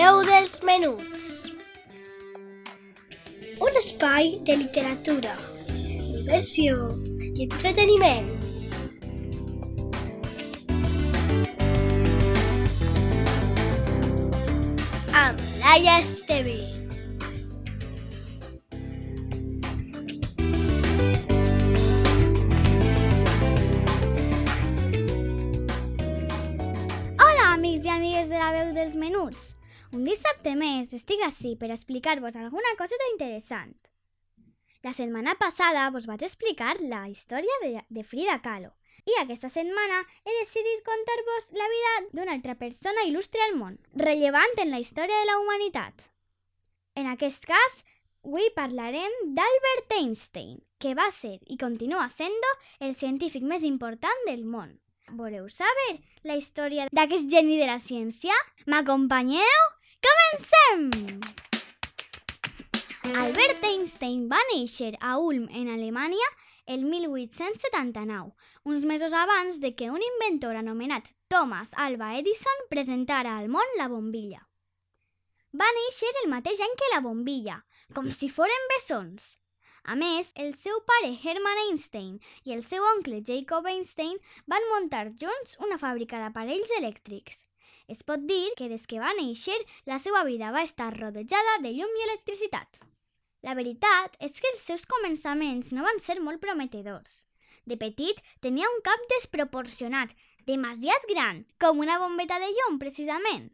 veu dels menuts. Un espai de literatura, diversió i entreteniment. Amb Laia Esteve. Hola, amics i amigues de la veu dels menuts. Un dissabte més estic així per explicar-vos alguna coseta interessant. La setmana passada vos vaig explicar la història de, de Frida Kahlo i aquesta setmana he decidit contar-vos la vida d'una altra persona il·lustre al món, rellevant en la història de la humanitat. En aquest cas, avui parlarem d'Albert Einstein, que va ser i continua sent el científic més important del món. Voleu saber la història d'aquest geni de la ciència? M'acompanyeu? Comencem! Albert Einstein va néixer a Ulm, en Alemanya, el 1879, uns mesos abans de que un inventor anomenat Thomas Alva Edison presentara al món la bombilla. Va néixer el mateix any que la bombilla, com si foren bessons. A més, el seu pare Hermann Einstein i el seu oncle Jacob Einstein van muntar junts una fàbrica d'aparells elèctrics. Es pot dir que des que va néixer, la seva vida va estar rodejada de llum i electricitat. La veritat és que els seus començaments no van ser molt prometedors. De petit tenia un cap desproporcionat, demasiat gran, com una bombeta de llum, precisament.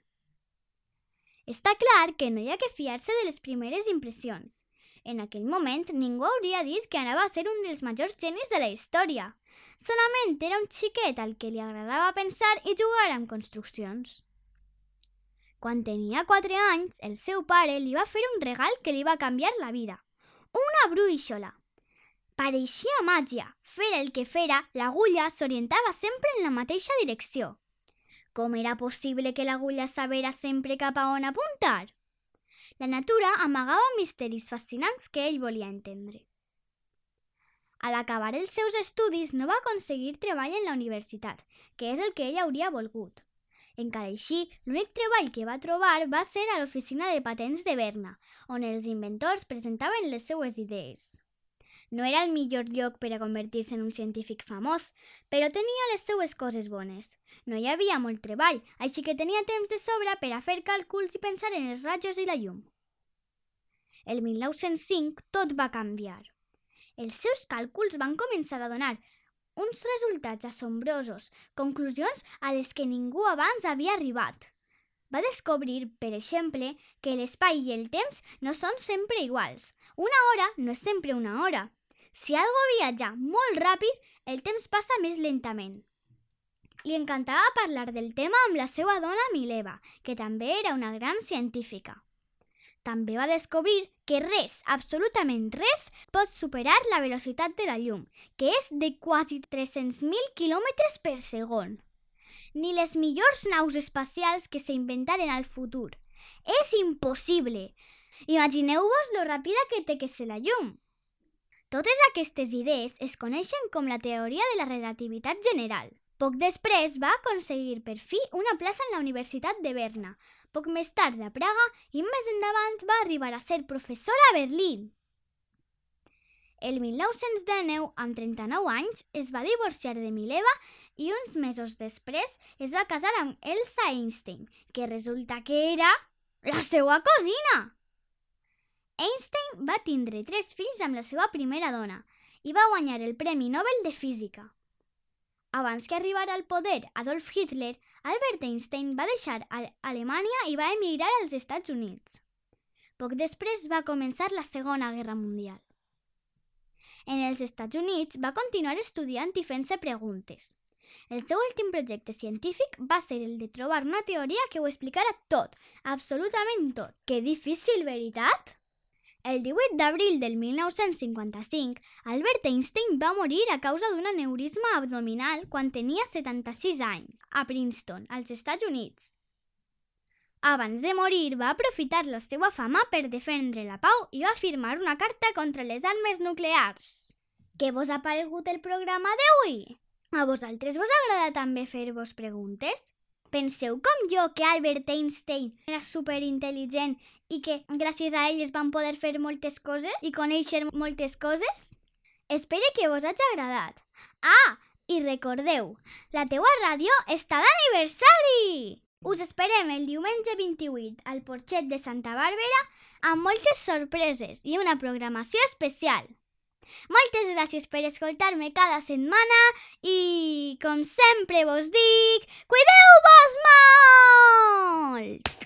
Està clar que no hi ha que fiar-se de les primeres impressions. En aquell moment ningú hauria dit que anava a ser un dels majors genis de la història. Solament era un xiquet al que li agradava pensar i jugar amb construccions. Quan tenia 4 anys, el seu pare li va fer un regal que li va canviar la vida. Una brúixola. Pareixia màgia. Fer el que fera, l'agulla s'orientava sempre en la mateixa direcció. Com era possible que l'agulla sabera sempre cap a on apuntar? La natura amagava misteris fascinants que ell volia entendre. A l'acabar els seus estudis no va aconseguir treball en la universitat, que és el que ell hauria volgut. Encara així, l'únic treball que va trobar va ser a l'oficina de patents de Berna, on els inventors presentaven les seues idees. No era el millor lloc per a convertir-se en un científic famós, però tenia les seues coses bones. No hi havia molt treball, així que tenia temps de sobra per a fer càlculs i pensar en els rajos i la llum. El 1905 tot va canviar. Els seus càlculs van començar a donar uns resultats assombrosos, conclusions a les que ningú abans havia arribat. Va descobrir, per exemple, que l'espai i el temps no són sempre iguals. Una hora no és sempre una hora. Si algo viatja molt ràpid, el temps passa més lentament. Li encantava parlar del tema amb la seva dona Mileva, que també era una gran científica. També va descobrir que res, absolutament res, pot superar la velocitat de la llum, que és de quasi 300.000 km per segon. Ni les millors naus espacials que s'inventaren al futur. És impossible! Imagineu-vos lo ràpida que té que ser la llum. Totes aquestes idees es coneixen com la teoria de la relativitat general. Poc després va aconseguir per fi una plaça en la Universitat de Berna, poc més tard a Praga i més endavant va arribar a ser professor a Berlín. El 1919, amb 39 anys, es va divorciar de Mileva i uns mesos després es va casar amb Elsa Einstein, que resulta que era la seva cosina. Einstein va tindre tres fills amb la seva primera dona i va guanyar el Premi Nobel de Física. Abans que arribara al poder Adolf Hitler, Albert Einstein va deixar Alemanya i va emigrar als Estats Units. Poc després va començar la Segona Guerra Mundial. En els Estats Units va continuar estudiant i fent-se preguntes. El seu últim projecte científic va ser el de trobar una teoria que ho explicara tot, absolutament tot. Que difícil, veritat? El 18 d'abril del 1955, Albert Einstein va morir a causa d'un aneurisma abdominal quan tenia 76 anys, a Princeton, als Estats Units. Abans de morir, va aprofitar la seva fama per defendre la pau i va firmar una carta contra les armes nuclears. Què vos ha paregut el programa d'avui? A vosaltres vos agrada també fer-vos preguntes? Penseu com jo que Albert Einstein era superintel·ligent i que gràcies a ell es van poder fer moltes coses i conèixer moltes coses? Espero que vos hagi agradat. Ah, i recordeu, la teua ràdio està d'aniversari! Us esperem el diumenge 28 al Porxet de Santa Bàrbara amb moltes sorpreses i una programació especial. Moltes gràcies per escoltar-me cada setmana i, com sempre vos dic, cuideu-vos molt!